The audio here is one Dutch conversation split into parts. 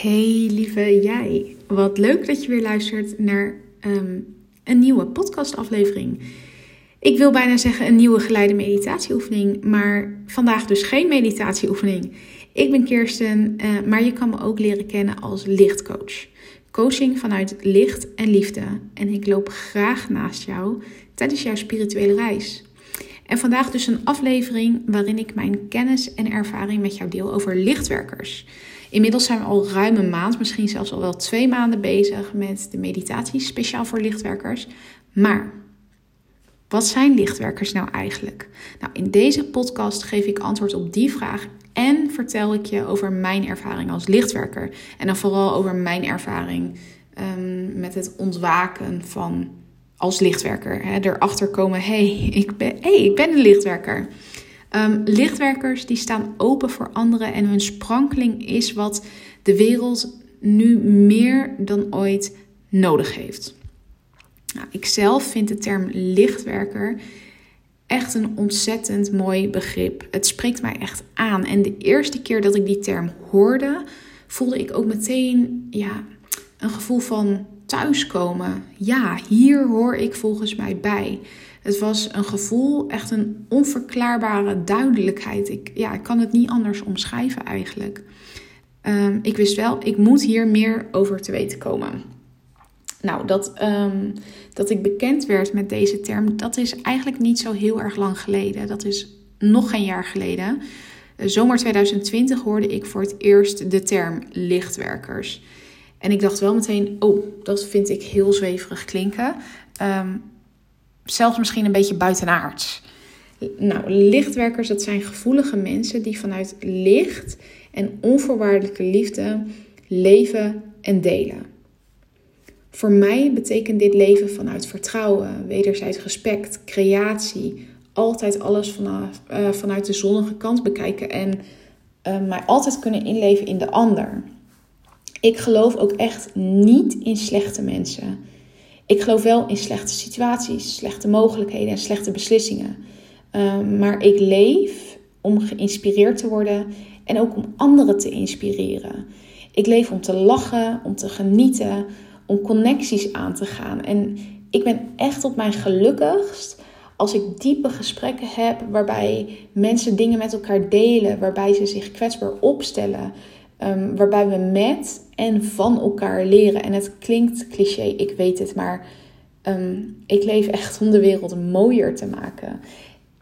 Hey lieve jij, wat leuk dat je weer luistert naar ehm, een nieuwe podcastaflevering. Ik wil bijna zeggen een nieuwe geleide meditatieoefening, maar vandaag dus geen meditatieoefening. Ik ben Kirsten, uh, maar je kan me ook leren kennen als lichtcoach. Coaching vanuit licht en liefde. En ik loop graag naast jou tijdens jouw spirituele reis. En vandaag dus een aflevering waarin ik mijn kennis en ervaring met jou deel over lichtwerkers. Inmiddels zijn we al ruim een maand, misschien zelfs al wel twee maanden bezig met de meditatie speciaal voor lichtwerkers. Maar wat zijn lichtwerkers nou eigenlijk? Nou, in deze podcast geef ik antwoord op die vraag en vertel ik je over mijn ervaring als lichtwerker. En dan vooral over mijn ervaring um, met het ontwaken van als lichtwerker. Hè, erachter komen, hey, ik ben, hey, ik ben een lichtwerker. Um, lichtwerkers die staan open voor anderen en hun sprankeling is wat de wereld nu meer dan ooit nodig heeft. Nou, ik zelf vind de term lichtwerker echt een ontzettend mooi begrip. Het spreekt mij echt aan. En de eerste keer dat ik die term hoorde, voelde ik ook meteen ja, een gevoel van thuiskomen. Ja, hier hoor ik volgens mij bij. Het was een gevoel, echt een onverklaarbare duidelijkheid. Ik, ja, ik kan het niet anders omschrijven eigenlijk. Um, ik wist wel, ik moet hier meer over te weten komen. Nou, dat, um, dat ik bekend werd met deze term, dat is eigenlijk niet zo heel erg lang geleden. Dat is nog geen jaar geleden. Uh, zomer 2020 hoorde ik voor het eerst de term lichtwerkers. En ik dacht wel meteen, oh, dat vind ik heel zweverig klinken. Um, zelfs misschien een beetje buitenaards. Nou, lichtwerkers, dat zijn gevoelige mensen die vanuit licht en onvoorwaardelijke liefde leven en delen. Voor mij betekent dit leven vanuit vertrouwen, wederzijds respect, creatie, altijd alles vanaf, uh, vanuit de zonnige kant bekijken en uh, mij altijd kunnen inleven in de ander. Ik geloof ook echt niet in slechte mensen. Ik geloof wel in slechte situaties, slechte mogelijkheden en slechte beslissingen. Um, maar ik leef om geïnspireerd te worden en ook om anderen te inspireren. Ik leef om te lachen, om te genieten, om connecties aan te gaan. En ik ben echt op mijn gelukkigst als ik diepe gesprekken heb waarbij mensen dingen met elkaar delen, waarbij ze zich kwetsbaar opstellen, um, waarbij we met en van elkaar leren. En het klinkt cliché, ik weet het, maar um, ik leef echt om de wereld mooier te maken.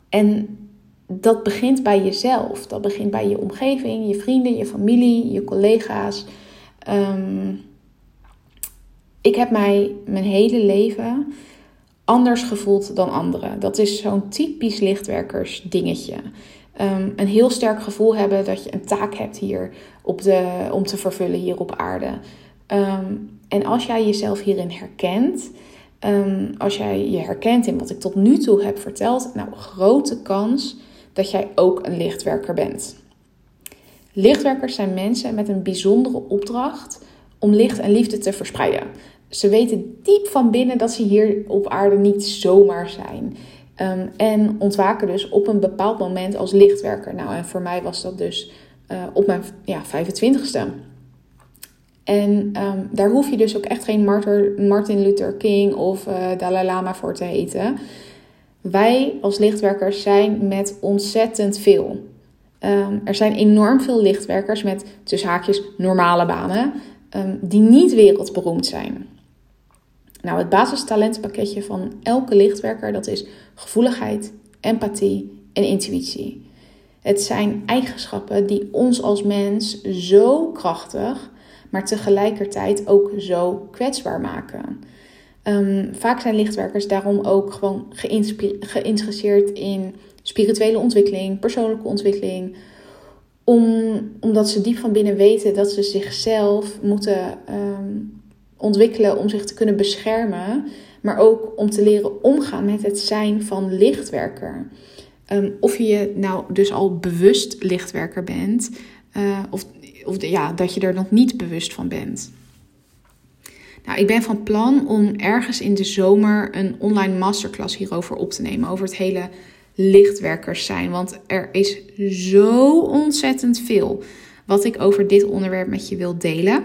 En dat begint bij jezelf. Dat begint bij je omgeving, je vrienden, je familie, je collega's. Um, ik heb mij mijn hele leven anders gevoeld dan anderen. Dat is zo'n typisch lichtwerkers dingetje. Um, een heel sterk gevoel hebben dat je een taak hebt hier op de, om te vervullen hier op aarde. Um, en als jij jezelf hierin herkent, um, als jij je herkent in wat ik tot nu toe heb verteld, nou, grote kans dat jij ook een lichtwerker bent. Lichtwerkers zijn mensen met een bijzondere opdracht om licht en liefde te verspreiden. Ze weten diep van binnen dat ze hier op aarde niet zomaar zijn. Um, en ontwaken dus op een bepaald moment als lichtwerker. Nou, en voor mij was dat dus uh, op mijn ja, 25ste. En um, daar hoef je dus ook echt geen Martin Luther King of uh, Dalai Lama voor te heten. Wij als lichtwerkers zijn met ontzettend veel. Um, er zijn enorm veel lichtwerkers met tussen haakjes normale banen die niet wereldberoemd zijn. Nou, het basistalentenpakketje van elke lichtwerker dat is gevoeligheid, empathie en intuïtie. Het zijn eigenschappen die ons als mens zo krachtig, maar tegelijkertijd ook zo kwetsbaar maken. Um, vaak zijn lichtwerkers daarom ook gewoon geïnteresseerd in spirituele ontwikkeling, persoonlijke ontwikkeling. Om, omdat ze diep van binnen weten dat ze zichzelf moeten um, ontwikkelen om zich te kunnen beschermen. Maar ook om te leren omgaan met het zijn van lichtwerker. Um, of je nou dus al bewust lichtwerker bent, uh, of, of ja, dat je er nog niet bewust van bent. Nou, ik ben van plan om ergens in de zomer een online masterclass hierover op te nemen. Over het hele lichtwerkers zijn. Want er is zo ontzettend veel. wat ik over dit onderwerp met je wil delen.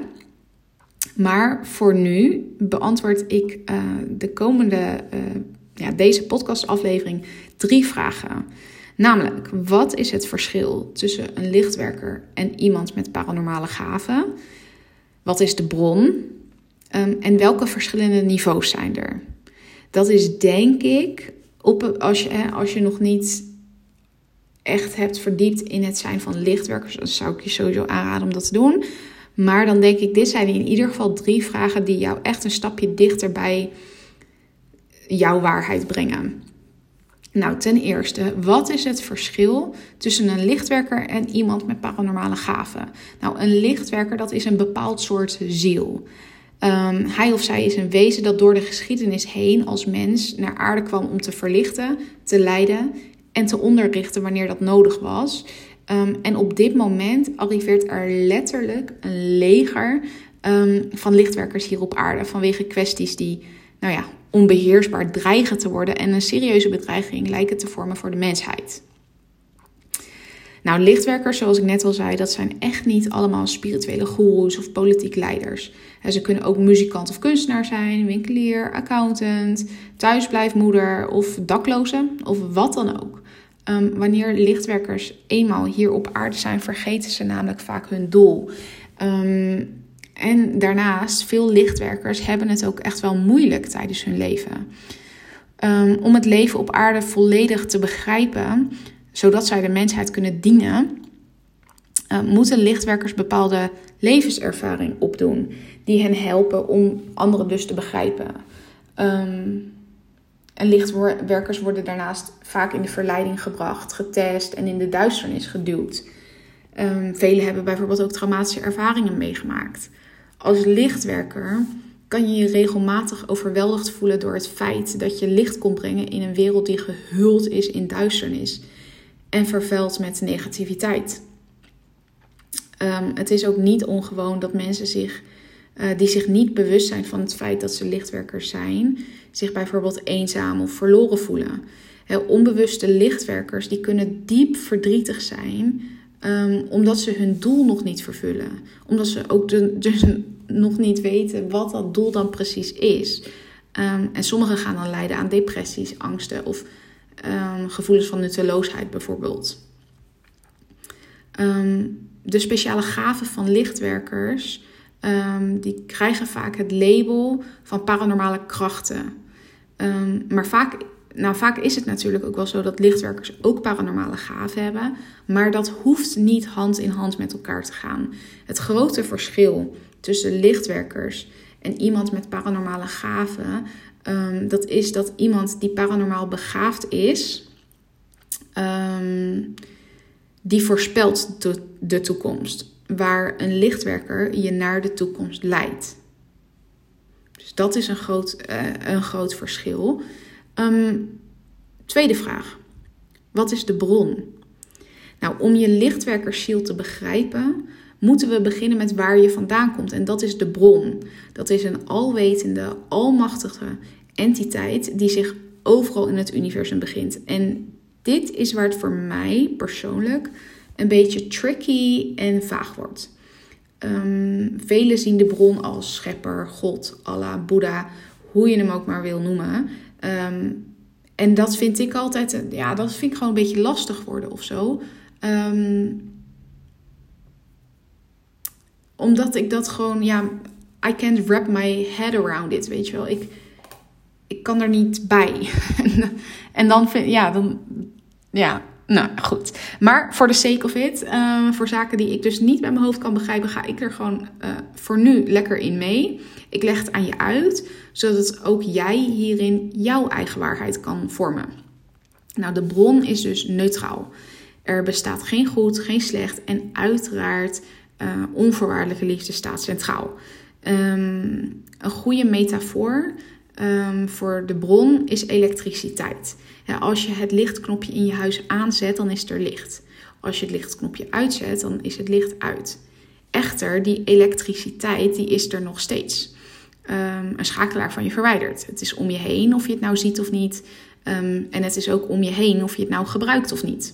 Maar voor nu beantwoord ik uh, de komende, uh, ja, deze podcastaflevering drie vragen. Namelijk, wat is het verschil tussen een lichtwerker en iemand met paranormale gaven? Wat is de bron? Um, en welke verschillende niveaus zijn er? Dat is denk ik, op, als, je, als je nog niet echt hebt verdiept in het zijn van lichtwerkers, dan zou ik je sowieso aanraden om dat te doen. Maar dan denk ik, dit zijn in ieder geval drie vragen die jou echt een stapje dichter bij jouw waarheid brengen. Nou, ten eerste, wat is het verschil tussen een lichtwerker en iemand met paranormale gaven? Nou, een lichtwerker, dat is een bepaald soort ziel. Um, hij of zij is een wezen dat door de geschiedenis heen als mens naar aarde kwam om te verlichten, te leiden en te onderrichten wanneer dat nodig was. Um, en op dit moment arriveert er letterlijk een leger um, van lichtwerkers hier op aarde vanwege kwesties die, nou ja, onbeheersbaar dreigen te worden en een serieuze bedreiging lijken te vormen voor de mensheid. Nou, lichtwerkers, zoals ik net al zei, dat zijn echt niet allemaal spirituele goeroes of politiek leiders. Ze kunnen ook muzikant of kunstenaar zijn, winkelier, accountant, thuisblijfmoeder of dakloze of wat dan ook. Um, wanneer lichtwerkers eenmaal hier op aarde zijn, vergeten ze namelijk vaak hun doel. Um, en daarnaast, veel lichtwerkers hebben het ook echt wel moeilijk tijdens hun leven. Um, om het leven op aarde volledig te begrijpen, zodat zij de mensheid kunnen dienen, uh, moeten lichtwerkers bepaalde levenservaring opdoen, die hen helpen om anderen dus te begrijpen. Um, en lichtwerkers worden daarnaast vaak in de verleiding gebracht, getest en in de duisternis geduwd. Um, velen hebben bijvoorbeeld ook traumatische ervaringen meegemaakt. Als lichtwerker kan je je regelmatig overweldigd voelen door het feit dat je licht komt brengen in een wereld die gehuld is in duisternis en vervuild met negativiteit. Um, het is ook niet ongewoon dat mensen zich, uh, die zich niet bewust zijn van het feit dat ze lichtwerkers zijn, zich bijvoorbeeld eenzaam of verloren voelen. Onbewuste lichtwerkers die kunnen diep verdrietig zijn um, omdat ze hun doel nog niet vervullen. Omdat ze ook dus nog niet weten wat dat doel dan precies is. Um, en sommigen gaan dan lijden aan depressies, angsten of um, gevoelens van nutteloosheid bijvoorbeeld. de speciale gaven van lichtwerkers die krijgen vaak het label van paranormale krachten. Um, maar vaak, nou, vaak is het natuurlijk ook wel zo dat lichtwerkers ook paranormale gaven hebben. Maar dat hoeft niet hand in hand met elkaar te gaan. Het grote verschil tussen lichtwerkers en iemand met paranormale gaven, um, dat is dat iemand die paranormaal begaafd is, die voorspelt de, de toekomst. Waar een lichtwerker je naar de toekomst leidt. Dus dat is een groot, uh, een groot verschil. Um, tweede vraag. Wat is de bron? Nou, om je lichtwerkersziel te begrijpen, moeten we beginnen met waar je vandaan komt. En dat is de bron. Dat is een alwetende, almachtige entiteit die zich overal in het universum begint. En dit is waar het voor mij persoonlijk een beetje tricky en vaag wordt. Um, velen zien de bron als schepper, God, Allah, Boeddha, hoe je hem ook maar wil noemen. Um, en dat vind ik altijd, ja, dat vind ik gewoon een beetje lastig worden of zo. Um, omdat ik dat gewoon, ja, I can't wrap my head around it, weet je wel. Ik, ik kan er niet bij. en dan vind ja, dan, ja, nou goed. Maar voor de sake of it, uh, voor zaken die ik dus niet met mijn hoofd kan begrijpen, ga ik er gewoon uh, voor nu lekker in mee. Ik leg het aan je uit, zodat ook jij hierin jouw eigen waarheid kan vormen. Nou, de bron is dus neutraal. Er bestaat geen goed, geen slecht en uiteraard uh, onvoorwaardelijke liefde staat centraal. Um, een goede metafoor um, voor de bron is elektriciteit. Ja, als je het lichtknopje in je huis aanzet, dan is er licht. Als je het lichtknopje uitzet, dan is het licht uit. Echter, die elektriciteit die is er nog steeds. Um, een schakelaar van je verwijderd. Het is om je heen of je het nou ziet of niet. Um, en het is ook om je heen of je het nou gebruikt of niet.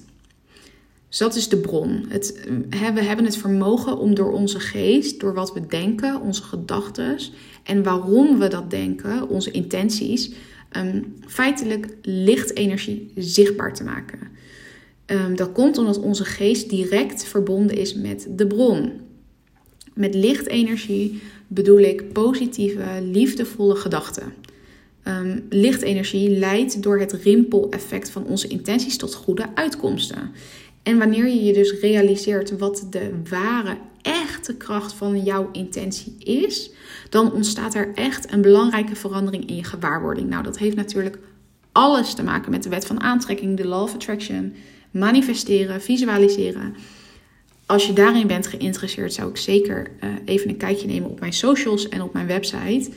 Dus dat is de bron. Het, we hebben het vermogen om door onze geest, door wat we denken, onze gedachten en waarom we dat denken, onze intenties, um, feitelijk lichtenergie zichtbaar te maken. Um, dat komt omdat onze geest direct verbonden is met de bron. Met lichtenergie bedoel ik positieve, liefdevolle gedachten. Um, lichtenergie leidt door het rimpeleffect van onze intenties tot goede uitkomsten. En wanneer je je dus realiseert wat de ware, echte kracht van jouw intentie is, dan ontstaat er echt een belangrijke verandering in je gewaarwording. Nou, dat heeft natuurlijk alles te maken met de wet van aantrekking, de law of attraction, manifesteren, visualiseren. Als je daarin bent geïnteresseerd, zou ik zeker uh, even een kijkje nemen op mijn socials en op mijn website.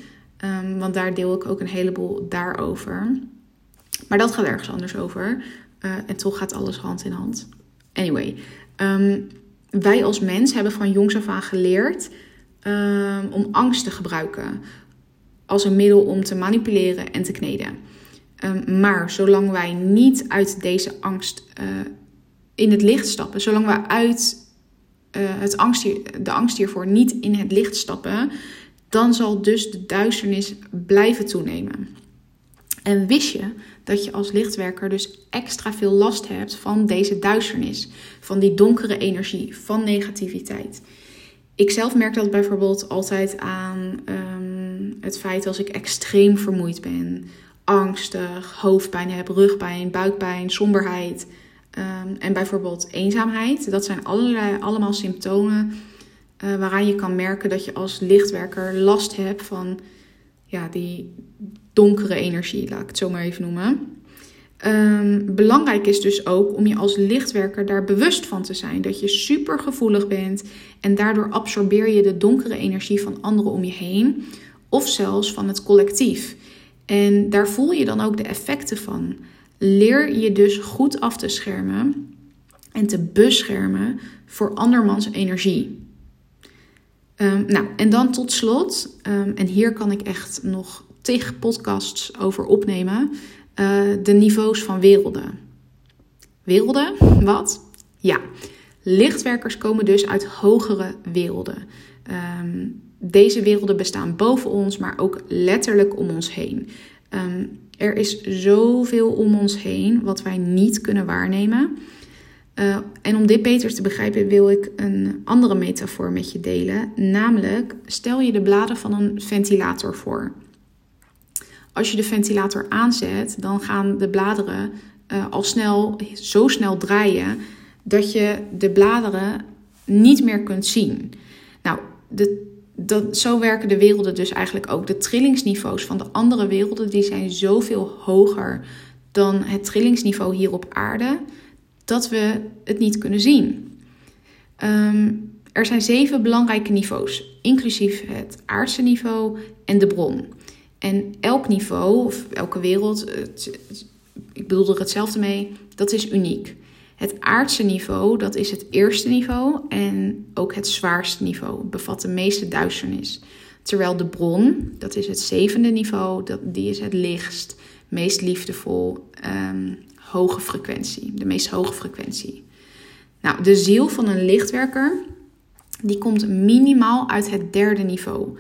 Um, want daar deel ik ook een heleboel daarover. Maar dat gaat ergens anders over. Uh, en toch gaat alles hand in hand. Anyway, um, wij als mens hebben van jongs af aan geleerd um, om angst te gebruiken als een middel om te manipuleren en te kneden. Um, maar zolang wij niet uit deze angst uh, in het licht stappen, zolang we uit uh, het angst de angst hiervoor niet in het licht stappen, dan zal dus de duisternis blijven toenemen. En wist je dat je als lichtwerker dus extra veel last hebt van deze duisternis, van die donkere energie, van negativiteit? Ik zelf merk dat bijvoorbeeld altijd aan um, het feit als ik extreem vermoeid ben, angstig, hoofdpijn heb, rugpijn, buikpijn, somberheid um, en bijvoorbeeld eenzaamheid. Dat zijn allerlei, allemaal symptomen uh, waaraan je kan merken dat je als lichtwerker last hebt van ja, die donkere energie, laat ik het zo maar even noemen. Um, belangrijk is dus ook om je als lichtwerker daar bewust van te zijn. Dat je super gevoelig bent en daardoor absorbeer je de donkere energie van anderen om je heen. Of zelfs van het collectief. En daar voel je dan ook de effecten van. Leer je dus goed af te schermen en te beschermen voor andermans energie. Um, nou, en dan tot slot, um, en hier kan ik echt nog tegen podcasts over opnemen, uh, de niveaus van werelden. Werelden? Wat? Ja, lichtwerkers komen dus uit hogere werelden. Um, deze werelden bestaan boven ons, maar ook letterlijk om ons heen. Um, er is zoveel om ons heen wat wij niet kunnen waarnemen. Uh, en om dit beter te begrijpen wil ik een andere metafoor met je delen. Namelijk, stel je de bladen van een ventilator voor. Als je de ventilator aanzet, dan gaan de bladeren uh, al snel, zo snel draaien dat je de bladeren niet meer kunt zien. Nou, de, dat, zo werken de werelden dus eigenlijk ook. De trillingsniveaus van de andere werelden die zijn zoveel hoger dan het trillingsniveau hier op aarde dat we het niet kunnen zien. Um, er zijn zeven belangrijke niveaus, inclusief het aardse niveau en de bron. En elk niveau, of elke wereld, het, ik bedoel er hetzelfde mee, dat is uniek. Het aardse niveau, dat is het eerste niveau en ook het zwaarste niveau, bevat de meeste duisternis. Terwijl de bron, dat is het zevende niveau, dat, die is het lichtst, meest liefdevol, um, hoge frequentie, de meest hoge frequentie. Nou, de ziel van een lichtwerker, die komt minimaal uit het derde niveau.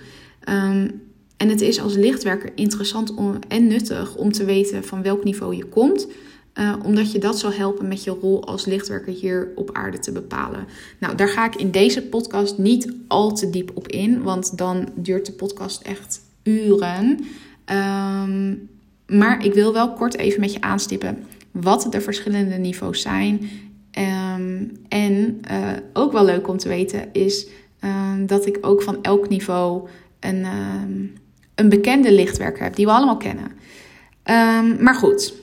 Um, en het is als lichtwerker interessant en nuttig om te weten van welk niveau je komt. Uh, omdat je dat zal helpen met je rol als lichtwerker hier op aarde te bepalen. Nou, daar ga ik in deze podcast niet al te diep op in, want dan duurt de podcast echt uren. Um, maar ik wil wel kort even met je aanstippen wat de verschillende niveaus zijn. Um, en uh, ook wel leuk om te weten is um, dat ik ook van elk niveau een, een bekende lichtwerker heb, die we allemaal kennen. maar goed,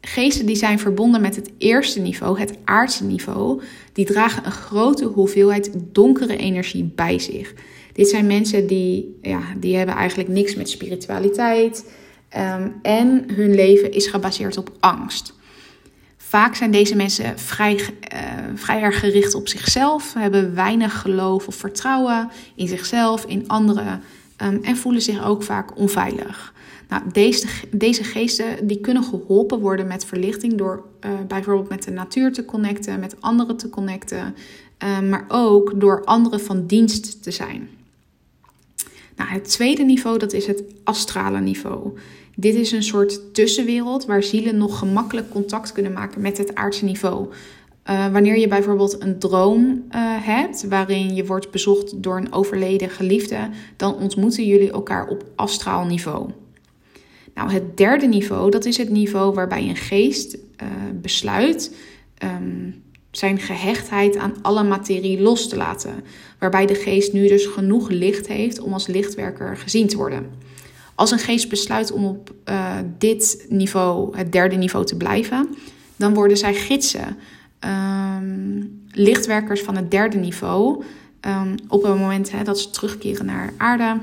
geesten die zijn verbonden met het eerste niveau, het aardse niveau, die dragen een grote hoeveelheid donkere energie bij zich. Dit zijn mensen die, ja, die hebben eigenlijk niks met spiritualiteit Um, en hun leven is gebaseerd op angst. Vaak zijn deze mensen vrij, uh, vrij erg gericht op zichzelf, hebben weinig geloof of vertrouwen in zichzelf, in anderen um, en voelen zich ook vaak onveilig. Nou, deze, deze geesten die kunnen geholpen worden met verlichting door uh, bijvoorbeeld met de natuur te connecten, met anderen te connecten, uh, maar ook door anderen van dienst te zijn. Nou, het tweede niveau dat is het astrale niveau. Dit is een soort tussenwereld waar zielen nog gemakkelijk contact kunnen maken met het aardse niveau. Uh, wanneer je bijvoorbeeld een droom uh, hebt waarin je wordt bezocht door een overleden geliefde, dan ontmoeten jullie elkaar op astraal niveau. Nou, het derde niveau, dat is het niveau waarbij een geest uh, besluit um, zijn gehechtheid aan alle materie los te laten. Waarbij de geest nu dus genoeg licht heeft om als lichtwerker gezien te worden. Als een geest besluit om op dit niveau, het derde niveau, te blijven, dan worden zij gidsen, um, lichtwerkers van het derde niveau. Um, op het moment hè, dat ze terugkeren naar aarde,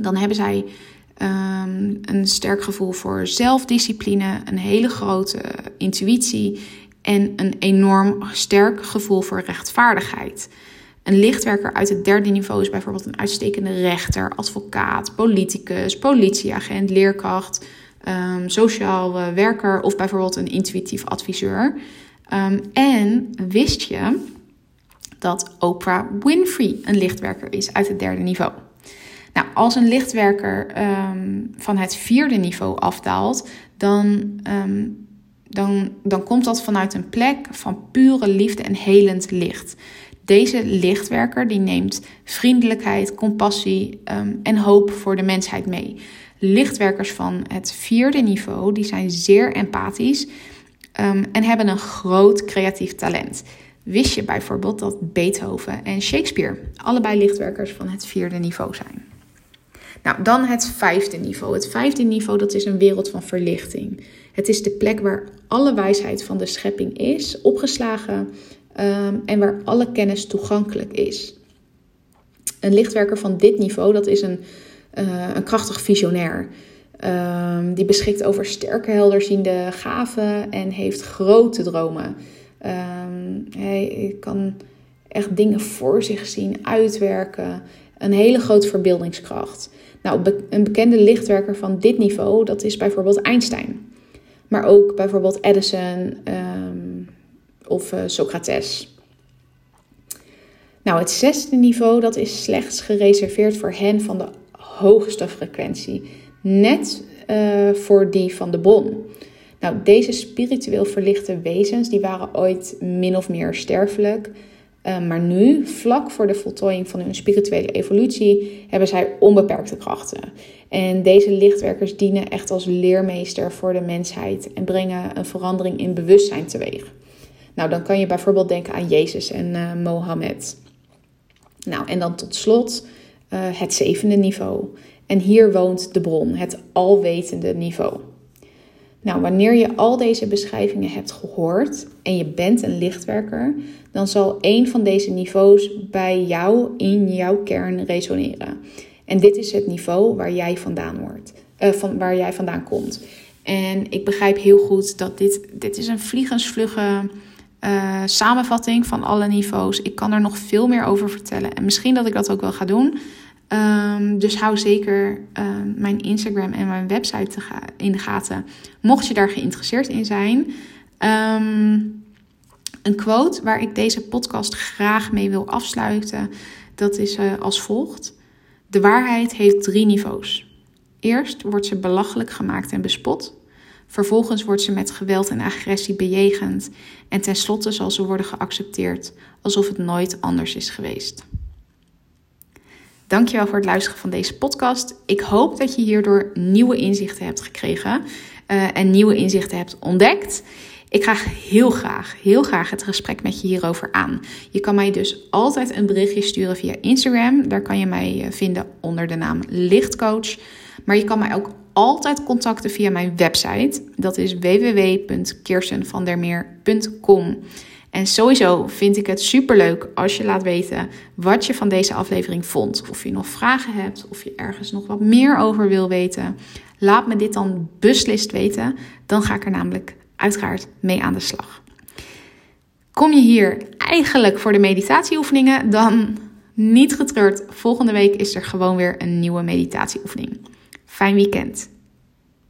dan hebben zij um, een sterk gevoel voor zelfdiscipline, een hele grote intuïtie en een enorm sterk gevoel voor rechtvaardigheid. Een lichtwerker uit het derde niveau is bijvoorbeeld een uitstekende rechter, advocaat, politicus, politieagent, leerkracht, um, sociaal werker of bijvoorbeeld een intuïtief adviseur. Um, en wist je dat Oprah Winfrey een lichtwerker is uit het derde niveau? Nou, als een lichtwerker um, van het vierde niveau afdaalt, dan um, dan, dan komt dat vanuit een plek van pure liefde en helend licht. Deze lichtwerker die neemt vriendelijkheid, compassie en hoop voor de mensheid mee. Lichtwerkers van het vierde niveau die zijn zeer empathisch um, en hebben een groot creatief talent. Wist je bijvoorbeeld dat Beethoven en Shakespeare allebei lichtwerkers van het vierde niveau zijn? Nou, dan het vijfde niveau. Het vijfde niveau dat is een wereld van verlichting. Het is de plek waar alle wijsheid van de schepping is opgeslagen um, en waar alle kennis toegankelijk is. Een lichtwerker van dit niveau, dat is een, uh, een krachtig visionair. Um, die beschikt over sterke, helderziende gaven en heeft grote dromen. Um, hij kan echt dingen voor zich zien, uitwerken. Een hele grote verbeeldingskracht. Nou, een bekende lichtwerker van dit niveau, dat is bijvoorbeeld Einstein. Maar ook bijvoorbeeld Edison um, of uh, Socrates. Nou, het zesde niveau dat is slechts gereserveerd voor hen van de hoogste frequentie. Net uh, voor die van de bron. Nou, deze spiritueel verlichte wezens die waren ooit min of meer sterfelijk. Uh, maar nu, vlak voor de voltooiing van hun spirituele evolutie, hebben zij onbeperkte krachten. En deze lichtwerkers dienen echt als leermeester voor de mensheid en brengen een verandering in bewustzijn teweeg. Nou, dan kan je bijvoorbeeld denken aan Jezus en uh, Mohammed. Nou, en dan tot slot het zevende niveau. En hier woont de bron, het alwetende niveau. Nou, wanneer je al deze beschrijvingen hebt gehoord en je bent een lichtwerker, dan zal een van deze niveaus bij jou in jouw kern resoneren. En dit is het niveau waar jij vandaan wordt, uh, van, waar jij vandaan komt. En ik begrijp heel goed dat dit, dit is een vliegensvlugge uh, samenvatting van alle niveaus. Ik kan er nog veel meer over vertellen. En misschien dat ik dat ook wel ga doen. Um, dus hou zeker um, mijn Instagram en mijn website in de gaten. Mocht je daar geïnteresseerd in zijn. Um, een quote waar ik deze podcast graag mee wil afsluiten. Dat is uh, als volgt. De waarheid heeft drie niveaus. Eerst wordt ze belachelijk gemaakt en bespot. Vervolgens wordt ze met geweld en agressie bejegend. En tenslotte zal ze worden geaccepteerd alsof het nooit anders is geweest. Dankjewel voor het luisteren van deze podcast. Ik hoop dat je hierdoor nieuwe inzichten hebt gekregen uh, en nieuwe inzichten hebt ontdekt. Ik ga heel graag, heel graag het gesprek met je hierover aan. Je kan mij dus altijd een berichtje sturen via Instagram. Daar kan je mij eh, vinden onder de naam Lichtcoach. Maar je kan mij ook altijd contacten via mijn website. Dat is www.kirstenvandermeer.com. En sowieso vind ik het superleuk als je laat weten wat je van deze aflevering vond. Of je nog vragen hebt, of je ergens nog wat meer over wil weten. Laat me dit dan beslist weten. Dan ga ik er namelijk uiteraard mee aan de slag. Kom je hier eigenlijk voor de meditatieoefeningen, dan niet getreurd. Volgende week is er gewoon weer een nieuwe meditatieoefening. Fijn weekend.